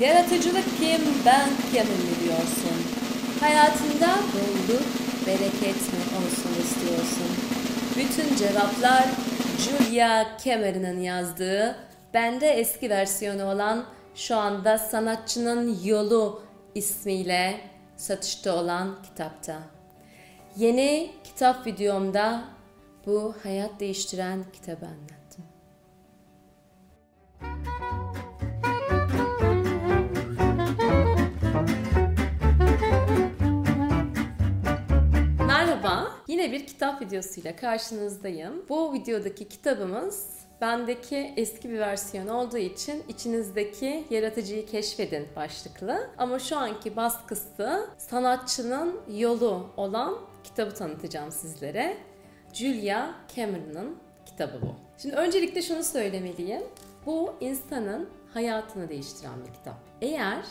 Yaratıcılık kim, ben kimim mi diyorsun? Hayatında bolluk, bereket mi olsun istiyorsun? Bütün cevaplar Julia Cameron'ın yazdığı, bende eski versiyonu olan şu anda Sanatçının Yolu ismiyle satışta olan kitapta. Yeni kitap videomda bu hayat değiştiren kitabı anlattım. Bir kitap videosuyla karşınızdayım. Bu videodaki kitabımız bendeki eski bir versiyon olduğu için içinizdeki yaratıcıyı keşfedin başlıklı. Ama şu anki baskısı sanatçının yolu olan kitabı tanıtacağım sizlere. Julia Cameron'ın kitabı bu. Şimdi öncelikle şunu söylemeliyim. Bu insanın hayatını değiştiren bir kitap. Eğer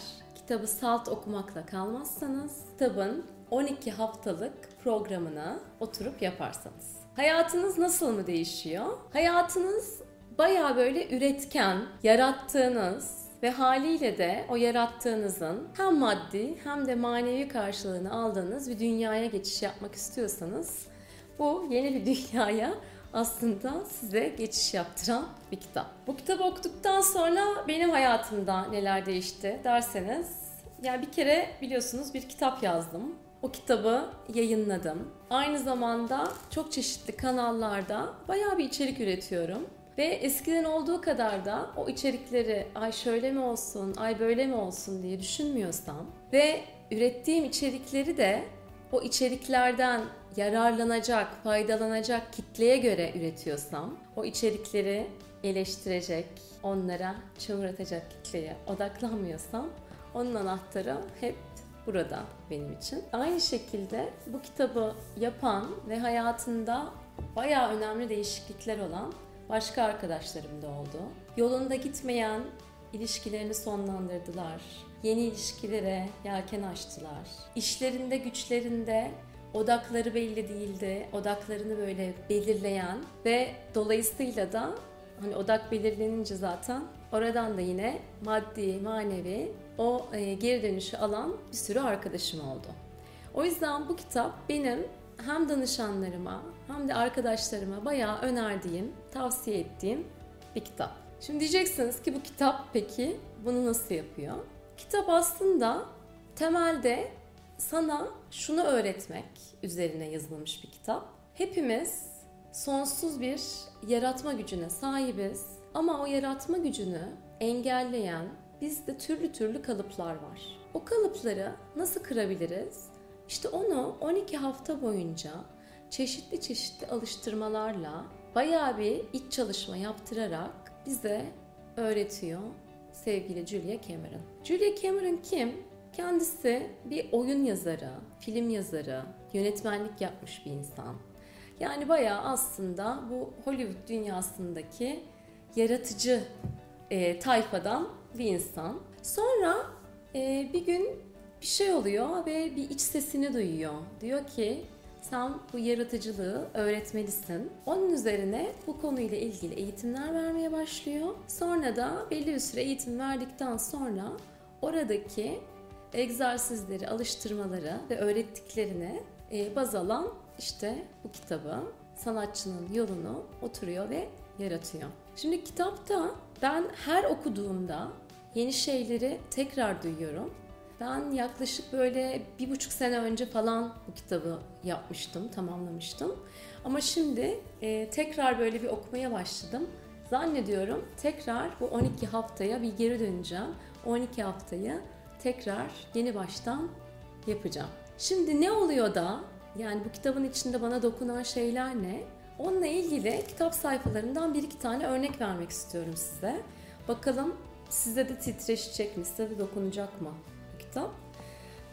kitabı salt okumakla kalmazsanız kitabın 12 haftalık programını oturup yaparsanız. Hayatınız nasıl mı değişiyor? Hayatınız baya böyle üretken, yarattığınız ve haliyle de o yarattığınızın hem maddi hem de manevi karşılığını aldığınız bir dünyaya geçiş yapmak istiyorsanız bu yeni bir dünyaya aslında size geçiş yaptıran bir kitap. Bu kitabı okuduktan sonra benim hayatımda neler değişti derseniz yani bir kere biliyorsunuz bir kitap yazdım. O kitabı yayınladım. Aynı zamanda çok çeşitli kanallarda bayağı bir içerik üretiyorum. Ve eskiden olduğu kadar da o içerikleri ay şöyle mi olsun, ay böyle mi olsun diye düşünmüyorsam ve ürettiğim içerikleri de o içeriklerden yararlanacak, faydalanacak kitleye göre üretiyorsam, o içerikleri eleştirecek, onlara çığıratacak kitleye odaklanmıyorsam, onun anahtarı hep burada benim için. Aynı şekilde bu kitabı yapan ve hayatında bayağı önemli değişiklikler olan başka arkadaşlarım da oldu. Yolunda gitmeyen ilişkilerini sonlandırdılar. Yeni ilişkilere yelken açtılar. İşlerinde, güçlerinde odakları belli değildi. Odaklarını böyle belirleyen ve dolayısıyla da hani odak belirlenince zaten oradan da yine maddi, manevi o e, geri dönüşü alan bir sürü arkadaşım oldu. O yüzden bu kitap benim hem danışanlarıma hem de arkadaşlarıma bayağı önerdiğim, tavsiye ettiğim bir kitap. Şimdi diyeceksiniz ki bu kitap peki bunu nasıl yapıyor? Kitap aslında temelde sana şunu öğretmek üzerine yazılmış bir kitap. Hepimiz sonsuz bir yaratma gücüne sahibiz ama o yaratma gücünü engelleyen bizde türlü türlü kalıplar var. O kalıpları nasıl kırabiliriz? İşte onu 12 hafta boyunca çeşitli çeşitli alıştırmalarla bayağı bir iç çalışma yaptırarak bize öğretiyor sevgili Julia Cameron. Julia Cameron kim? Kendisi bir oyun yazarı, film yazarı, yönetmenlik yapmış bir insan. Yani bayağı aslında bu Hollywood dünyasındaki yaratıcı e, tayfadan bir insan. Sonra e, bir gün bir şey oluyor ve bir iç sesini duyuyor. Diyor ki sen bu yaratıcılığı öğretmelisin. Onun üzerine bu konuyla ilgili eğitimler vermeye başlıyor. Sonra da belli bir süre eğitim verdikten sonra oradaki egzersizleri, alıştırmaları ve öğrettiklerini e, baz alan işte bu kitabı sanatçının yolunu oturuyor ve yaratıyor. Şimdi kitapta ben her okuduğumda yeni şeyleri tekrar duyuyorum. Ben yaklaşık böyle bir buçuk sene önce falan bu kitabı yapmıştım, tamamlamıştım. Ama şimdi e, tekrar böyle bir okumaya başladım. Zannediyorum tekrar bu 12 haftaya bir geri döneceğim. 12 haftayı tekrar yeni baştan yapacağım. Şimdi ne oluyor da yani bu kitabın içinde bana dokunan şeyler ne? Onunla ilgili kitap sayfalarından bir iki tane örnek vermek istiyorum size. Bakalım size de titreşecek mi, size de dokunacak mı kitap?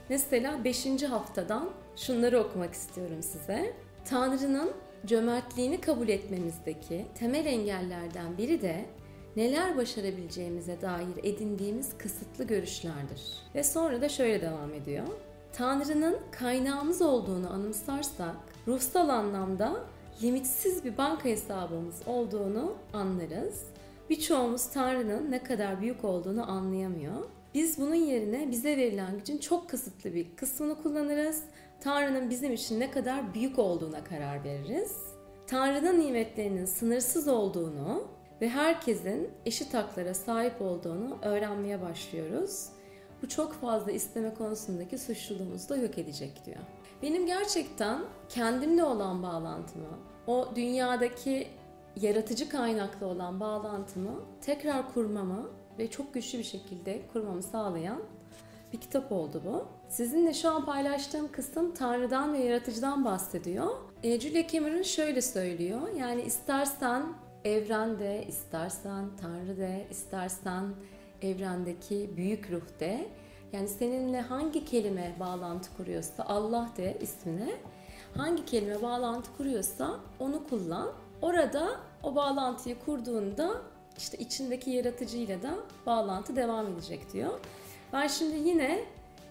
Mesela 5. haftadan şunları okumak istiyorum size. Tanrı'nın cömertliğini kabul etmemizdeki temel engellerden biri de neler başarabileceğimize dair edindiğimiz kısıtlı görüşlerdir. Ve sonra da şöyle devam ediyor. Tanrı'nın kaynağımız olduğunu anımsarsak ruhsal anlamda limitsiz bir banka hesabımız olduğunu anlarız. birçoğumuz Tanrı'nın ne kadar büyük olduğunu anlayamıyor. Biz bunun yerine bize verilen gücün çok kısıtlı bir kısmını kullanırız. Tanrı'nın bizim için ne kadar büyük olduğuna karar veririz. Tanrı'nın nimetlerinin sınırsız olduğunu ve herkesin eşit haklara sahip olduğunu öğrenmeye başlıyoruz. Bu çok fazla isteme konusundaki suçluluğumuzu da yok edecek diyor. Benim gerçekten kendimle olan bağlantımı, o dünyadaki yaratıcı kaynaklı olan bağlantımı tekrar kurmamı ve çok güçlü bir şekilde kurmamı sağlayan bir kitap oldu bu. Sizinle şu an paylaştığım kısım Tanrı'dan ve Yaratıcı'dan bahsediyor. E, Julia Cameron şöyle söylüyor. Yani istersen evrende, istersen Tanrı de, istersen evrendeki büyük ruh de. Yani seninle hangi kelime bağlantı kuruyorsa Allah de ismine. Hangi kelime bağlantı kuruyorsa onu kullan. Orada o bağlantıyı kurduğunda işte içindeki yaratıcıyla da bağlantı devam edecek diyor. Ben şimdi yine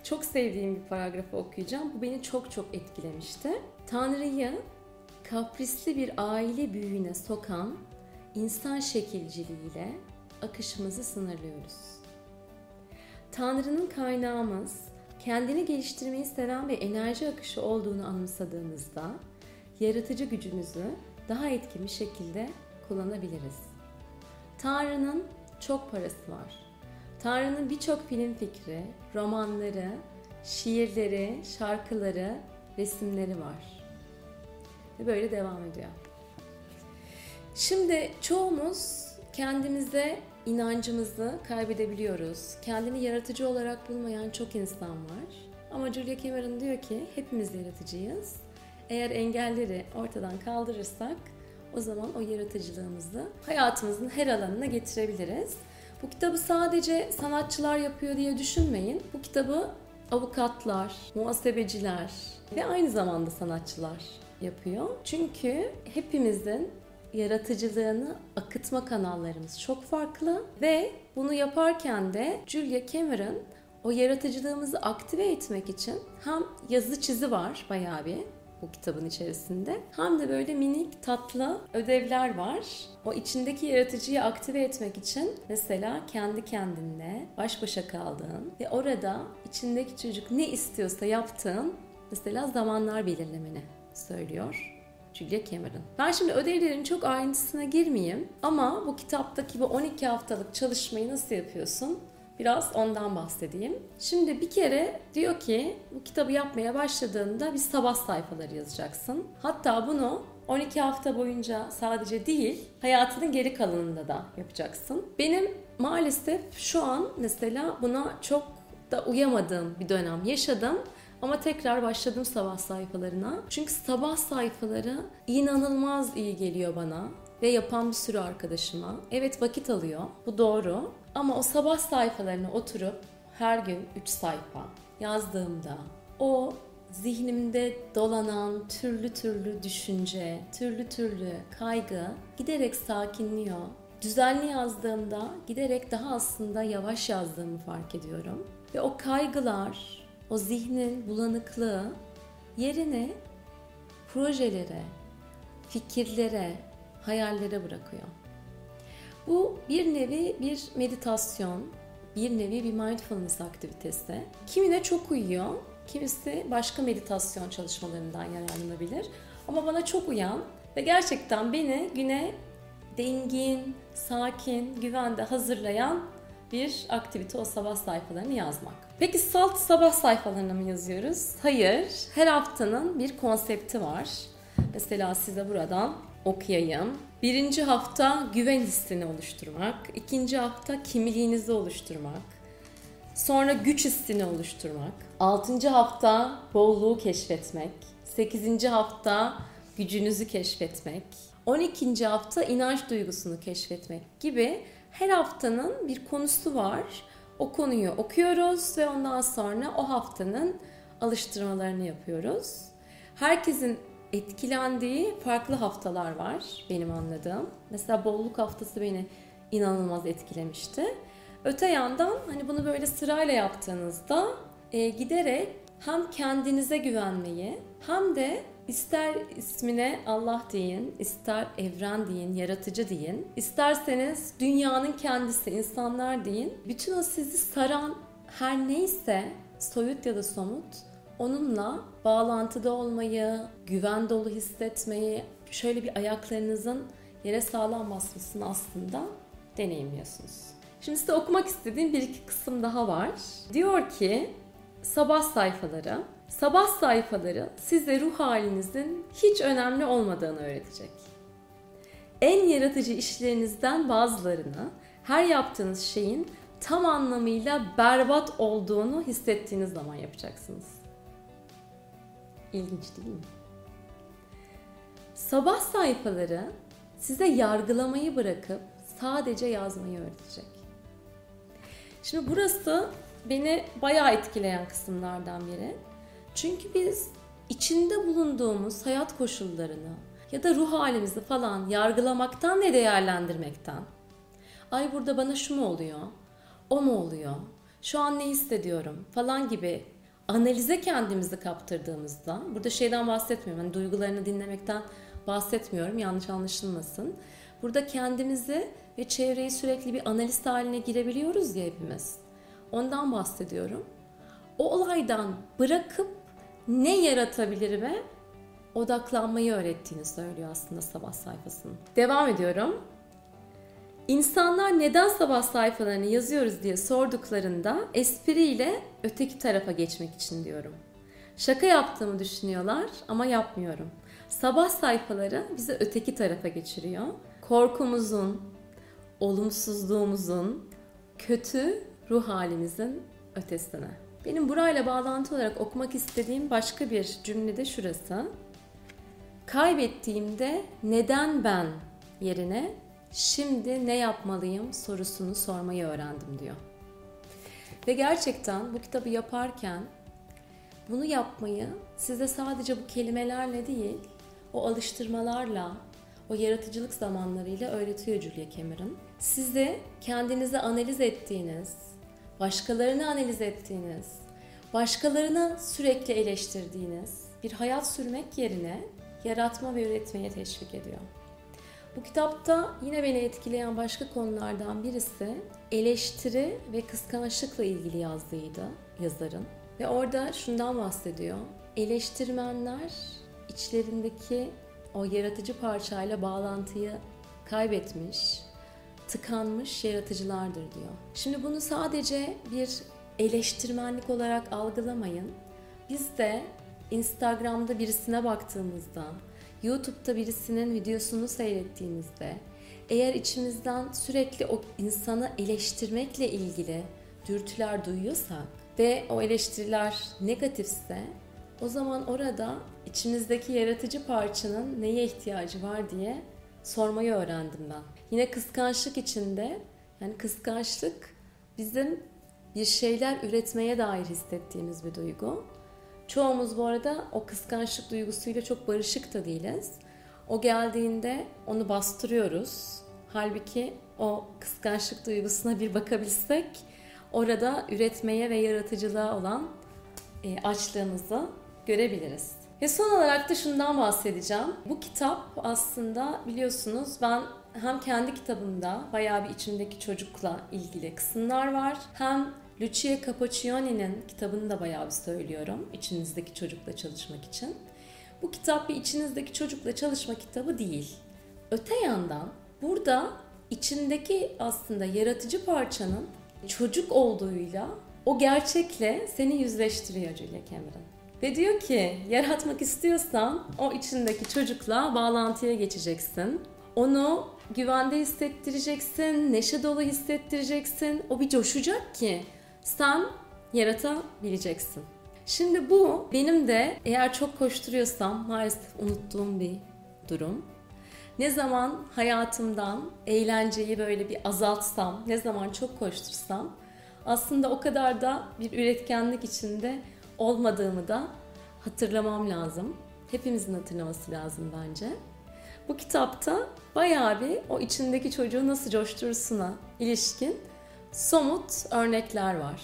çok sevdiğim bir paragrafı okuyacağım. Bu beni çok çok etkilemişti. Tanrı'yı kaprisli bir aile büyüğüne sokan insan şekilciliğiyle akışımızı sınırlıyoruz. Tanrı'nın kaynağımız, kendini geliştirmeyi seven bir enerji akışı olduğunu anımsadığımızda yaratıcı gücümüzü daha etkin bir şekilde kullanabiliriz. Tanrı'nın çok parası var. Tanrı'nın birçok film fikri, romanları, şiirleri, şarkıları, resimleri var. Ve böyle devam ediyor. Şimdi çoğumuz kendimize inancımızı kaybedebiliyoruz. Kendini yaratıcı olarak bulmayan çok insan var. Ama Julia Cameron diyor ki hepimiz yaratıcıyız. Eğer engelleri ortadan kaldırırsak o zaman o yaratıcılığımızı hayatımızın her alanına getirebiliriz. Bu kitabı sadece sanatçılar yapıyor diye düşünmeyin. Bu kitabı avukatlar, muhasebeciler ve aynı zamanda sanatçılar yapıyor. Çünkü hepimizin yaratıcılığını akıtma kanallarımız çok farklı ve bunu yaparken de Julia Cameron o yaratıcılığımızı aktive etmek için hem yazı çizi var bayağı bir bu kitabın içerisinde. Hem de böyle minik tatlı ödevler var. O içindeki yaratıcıyı aktive etmek için mesela kendi kendinle baş başa kaldığın ve orada içindeki çocuk ne istiyorsa yaptığın mesela zamanlar belirlemeni söylüyor. Julia Cameron. Ben şimdi ödevlerin çok ayrıntısına girmeyeyim ama bu kitaptaki bu 12 haftalık çalışmayı nasıl yapıyorsun? Biraz ondan bahsedeyim. Şimdi bir kere diyor ki bu kitabı yapmaya başladığında bir sabah sayfaları yazacaksın. Hatta bunu 12 hafta boyunca sadece değil, hayatının geri kalanında da yapacaksın. Benim maalesef şu an mesela buna çok da uyamadığım bir dönem yaşadım. Ama tekrar başladım sabah sayfalarına. Çünkü sabah sayfaları inanılmaz iyi geliyor bana ve yapan bir sürü arkadaşıma. Evet vakit alıyor. Bu doğru. Ama o sabah sayfalarına oturup her gün 3 sayfa yazdığımda o zihnimde dolanan türlü türlü düşünce, türlü türlü kaygı giderek sakinliyor. Düzenli yazdığımda giderek daha aslında yavaş yazdığımı fark ediyorum. Ve o kaygılar, o zihnin bulanıklığı yerine projelere, fikirlere, hayallere bırakıyor. Bu bir nevi bir meditasyon, bir nevi bir mindfulness aktivitesi. Kimine çok uyuyor, kimisi başka meditasyon çalışmalarından yararlanabilir. Ama bana çok uyan ve gerçekten beni güne dingin, sakin, güvende hazırlayan bir aktivite o sabah sayfalarını yazmak. Peki salt sabah sayfalarına mı yazıyoruz? Hayır. Her haftanın bir konsepti var. Mesela size buradan okuyayım. Birinci hafta güven hissini oluşturmak. ikinci hafta kimliğinizi oluşturmak. Sonra güç hissini oluşturmak. Altıncı hafta bolluğu keşfetmek. Sekizinci hafta gücünüzü keşfetmek. On ikinci hafta inanç duygusunu keşfetmek gibi her haftanın bir konusu var. O konuyu okuyoruz ve ondan sonra o haftanın alıştırmalarını yapıyoruz. Herkesin etkilendiği farklı haftalar var benim anladığım. Mesela bolluk haftası beni inanılmaz etkilemişti. Öte yandan hani bunu böyle sırayla yaptığınızda e, giderek hem kendinize güvenmeyi hem de İster ismine Allah deyin, ister evren deyin, yaratıcı deyin, isterseniz dünyanın kendisi, insanlar deyin. Bütün o sizi saran her neyse soyut ya da somut onunla bağlantıda olmayı, güven dolu hissetmeyi, şöyle bir ayaklarınızın yere sağlam basmasını aslında deneyimliyorsunuz. Şimdi size okumak istediğim bir iki kısım daha var. Diyor ki sabah sayfaları. Sabah sayfaları size ruh halinizin hiç önemli olmadığını öğretecek. En yaratıcı işlerinizden bazılarını her yaptığınız şeyin tam anlamıyla berbat olduğunu hissettiğiniz zaman yapacaksınız. İlginç değil mi? Sabah sayfaları size yargılamayı bırakıp sadece yazmayı öğretecek. Şimdi burası beni bayağı etkileyen kısımlardan biri. Çünkü biz içinde bulunduğumuz hayat koşullarını ya da ruh halimizi falan yargılamaktan ve değerlendirmekten ay burada bana şu mu oluyor, o mu oluyor, şu an ne hissediyorum falan gibi analize kendimizi kaptırdığımızda burada şeyden bahsetmiyorum hani duygularını dinlemekten bahsetmiyorum yanlış anlaşılmasın. Burada kendimizi ve çevreyi sürekli bir analist haline girebiliyoruz ya hepimiz. Ondan bahsediyorum. O olaydan bırakıp ne yaratabilirime odaklanmayı öğrettiğini söylüyor aslında sabah sayfasının. Devam ediyorum. İnsanlar neden sabah sayfalarını yazıyoruz diye sorduklarında espriyle öteki tarafa geçmek için diyorum. Şaka yaptığımı düşünüyorlar ama yapmıyorum. Sabah sayfaları bizi öteki tarafa geçiriyor. Korkumuzun, olumsuzluğumuzun, kötü ruh halimizin ötesine. Benim burayla bağlantı olarak okumak istediğim başka bir cümle de şurası. Kaybettiğimde neden ben yerine şimdi ne yapmalıyım sorusunu sormayı öğrendim diyor. Ve gerçekten bu kitabı yaparken bunu yapmayı size sadece bu kelimelerle değil, o alıştırmalarla, o yaratıcılık zamanlarıyla öğretiyor Julia Cameron. Sizi kendinizi analiz ettiğiniz, başkalarını analiz ettiğiniz, başkalarını sürekli eleştirdiğiniz bir hayat sürmek yerine yaratma ve üretmeye teşvik ediyor. Bu kitapta yine beni etkileyen başka konulardan birisi eleştiri ve kıskançlıkla ilgili yazdığıydı yazarın. Ve orada şundan bahsediyor. Eleştirmenler içlerindeki o yaratıcı parçayla bağlantıyı kaybetmiş, tıkanmış yaratıcılardır diyor. Şimdi bunu sadece bir eleştirmenlik olarak algılamayın. Biz de Instagram'da birisine baktığımızda, YouTube'da birisinin videosunu seyrettiğimizde eğer içimizden sürekli o insanı eleştirmekle ilgili dürtüler duyuyorsak ve o eleştiriler negatifse o zaman orada içimizdeki yaratıcı parçanın neye ihtiyacı var diye sormayı öğrendim ben. Yine kıskançlık içinde yani kıskançlık bizim bir şeyler üretmeye dair hissettiğimiz bir duygu. Çoğumuz bu arada o kıskançlık duygusuyla çok barışık da değiliz. O geldiğinde onu bastırıyoruz. Halbuki o kıskançlık duygusuna bir bakabilsek orada üretmeye ve yaratıcılığa olan e, açlığımızı görebiliriz. Ve son olarak da şundan bahsedeceğim. Bu kitap aslında biliyorsunuz ben hem kendi kitabımda bayağı bir içimdeki çocukla ilgili kısımlar var. Hem Lucia Capoccioni'nin kitabını da bayağı bir söylüyorum içinizdeki çocukla çalışmak için. Bu kitap bir içinizdeki çocukla çalışma kitabı değil. Öte yandan burada içindeki aslında yaratıcı parçanın çocuk olduğuyla o gerçekle seni yüzleştiriyor Julia Cameron. Ve diyor ki yaratmak istiyorsan o içindeki çocukla bağlantıya geçeceksin. Onu güvende hissettireceksin, neşe dolu hissettireceksin. O bir coşacak ki sen yaratabileceksin. Şimdi bu benim de eğer çok koşturuyorsam maalesef unuttuğum bir durum. Ne zaman hayatımdan eğlenceyi böyle bir azaltsam, ne zaman çok koştursam aslında o kadar da bir üretkenlik içinde olmadığımı da hatırlamam lazım. Hepimizin hatırlaması lazım bence. Bu kitapta bayağı bir o içindeki çocuğu nasıl coşturursuna ilişkin somut örnekler var.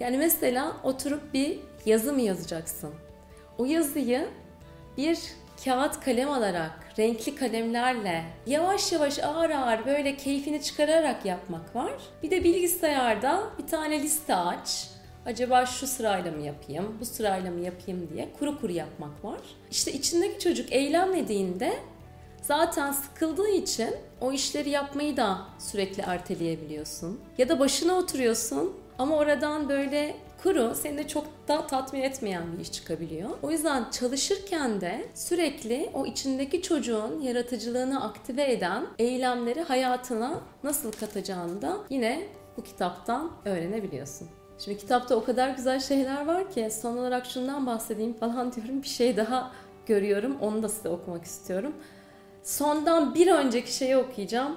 Yani mesela oturup bir yazı mı yazacaksın? O yazıyı bir kağıt kalem alarak, renkli kalemlerle yavaş yavaş ağır ağır böyle keyfini çıkararak yapmak var. Bir de bilgisayarda bir tane liste aç. Acaba şu sırayla mı yapayım, bu sırayla mı yapayım diye kuru kuru yapmak var. İşte içindeki çocuk eylemlediğinde zaten sıkıldığı için o işleri yapmayı da sürekli erteleyebiliyorsun. Ya da başına oturuyorsun ama oradan böyle kuru seni de çok da tatmin etmeyen bir iş çıkabiliyor. O yüzden çalışırken de sürekli o içindeki çocuğun yaratıcılığını aktive eden eylemleri hayatına nasıl katacağını da yine bu kitaptan öğrenebiliyorsun. Şimdi kitapta o kadar güzel şeyler var ki son olarak şundan bahsedeyim falan diyorum. Bir şey daha görüyorum. Onu da size okumak istiyorum. Sondan bir önceki şeyi okuyacağım.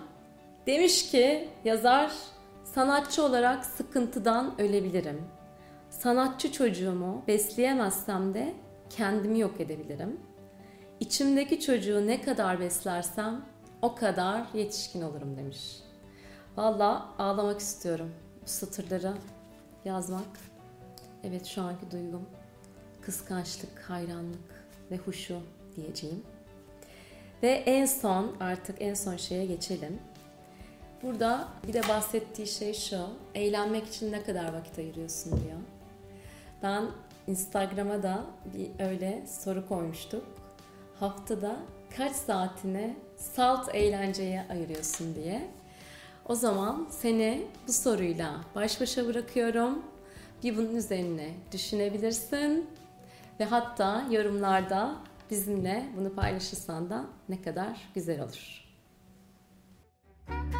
Demiş ki yazar sanatçı olarak sıkıntıdan ölebilirim. Sanatçı çocuğumu besleyemezsem de kendimi yok edebilirim. İçimdeki çocuğu ne kadar beslersem o kadar yetişkin olurum demiş. Valla ağlamak istiyorum bu satırları yazmak. Evet şu anki duygum kıskançlık, hayranlık ve huşu diyeceğim. Ve en son artık en son şeye geçelim. Burada bir de bahsettiği şey şu. Eğlenmek için ne kadar vakit ayırıyorsun diyor. Ben Instagram'a da bir öyle soru koymuştuk. Haftada kaç saatini salt eğlenceye ayırıyorsun diye. O zaman seni bu soruyla baş başa bırakıyorum. Bir bunun üzerine düşünebilirsin ve hatta yorumlarda bizimle bunu paylaşırsan da ne kadar güzel olur. Müzik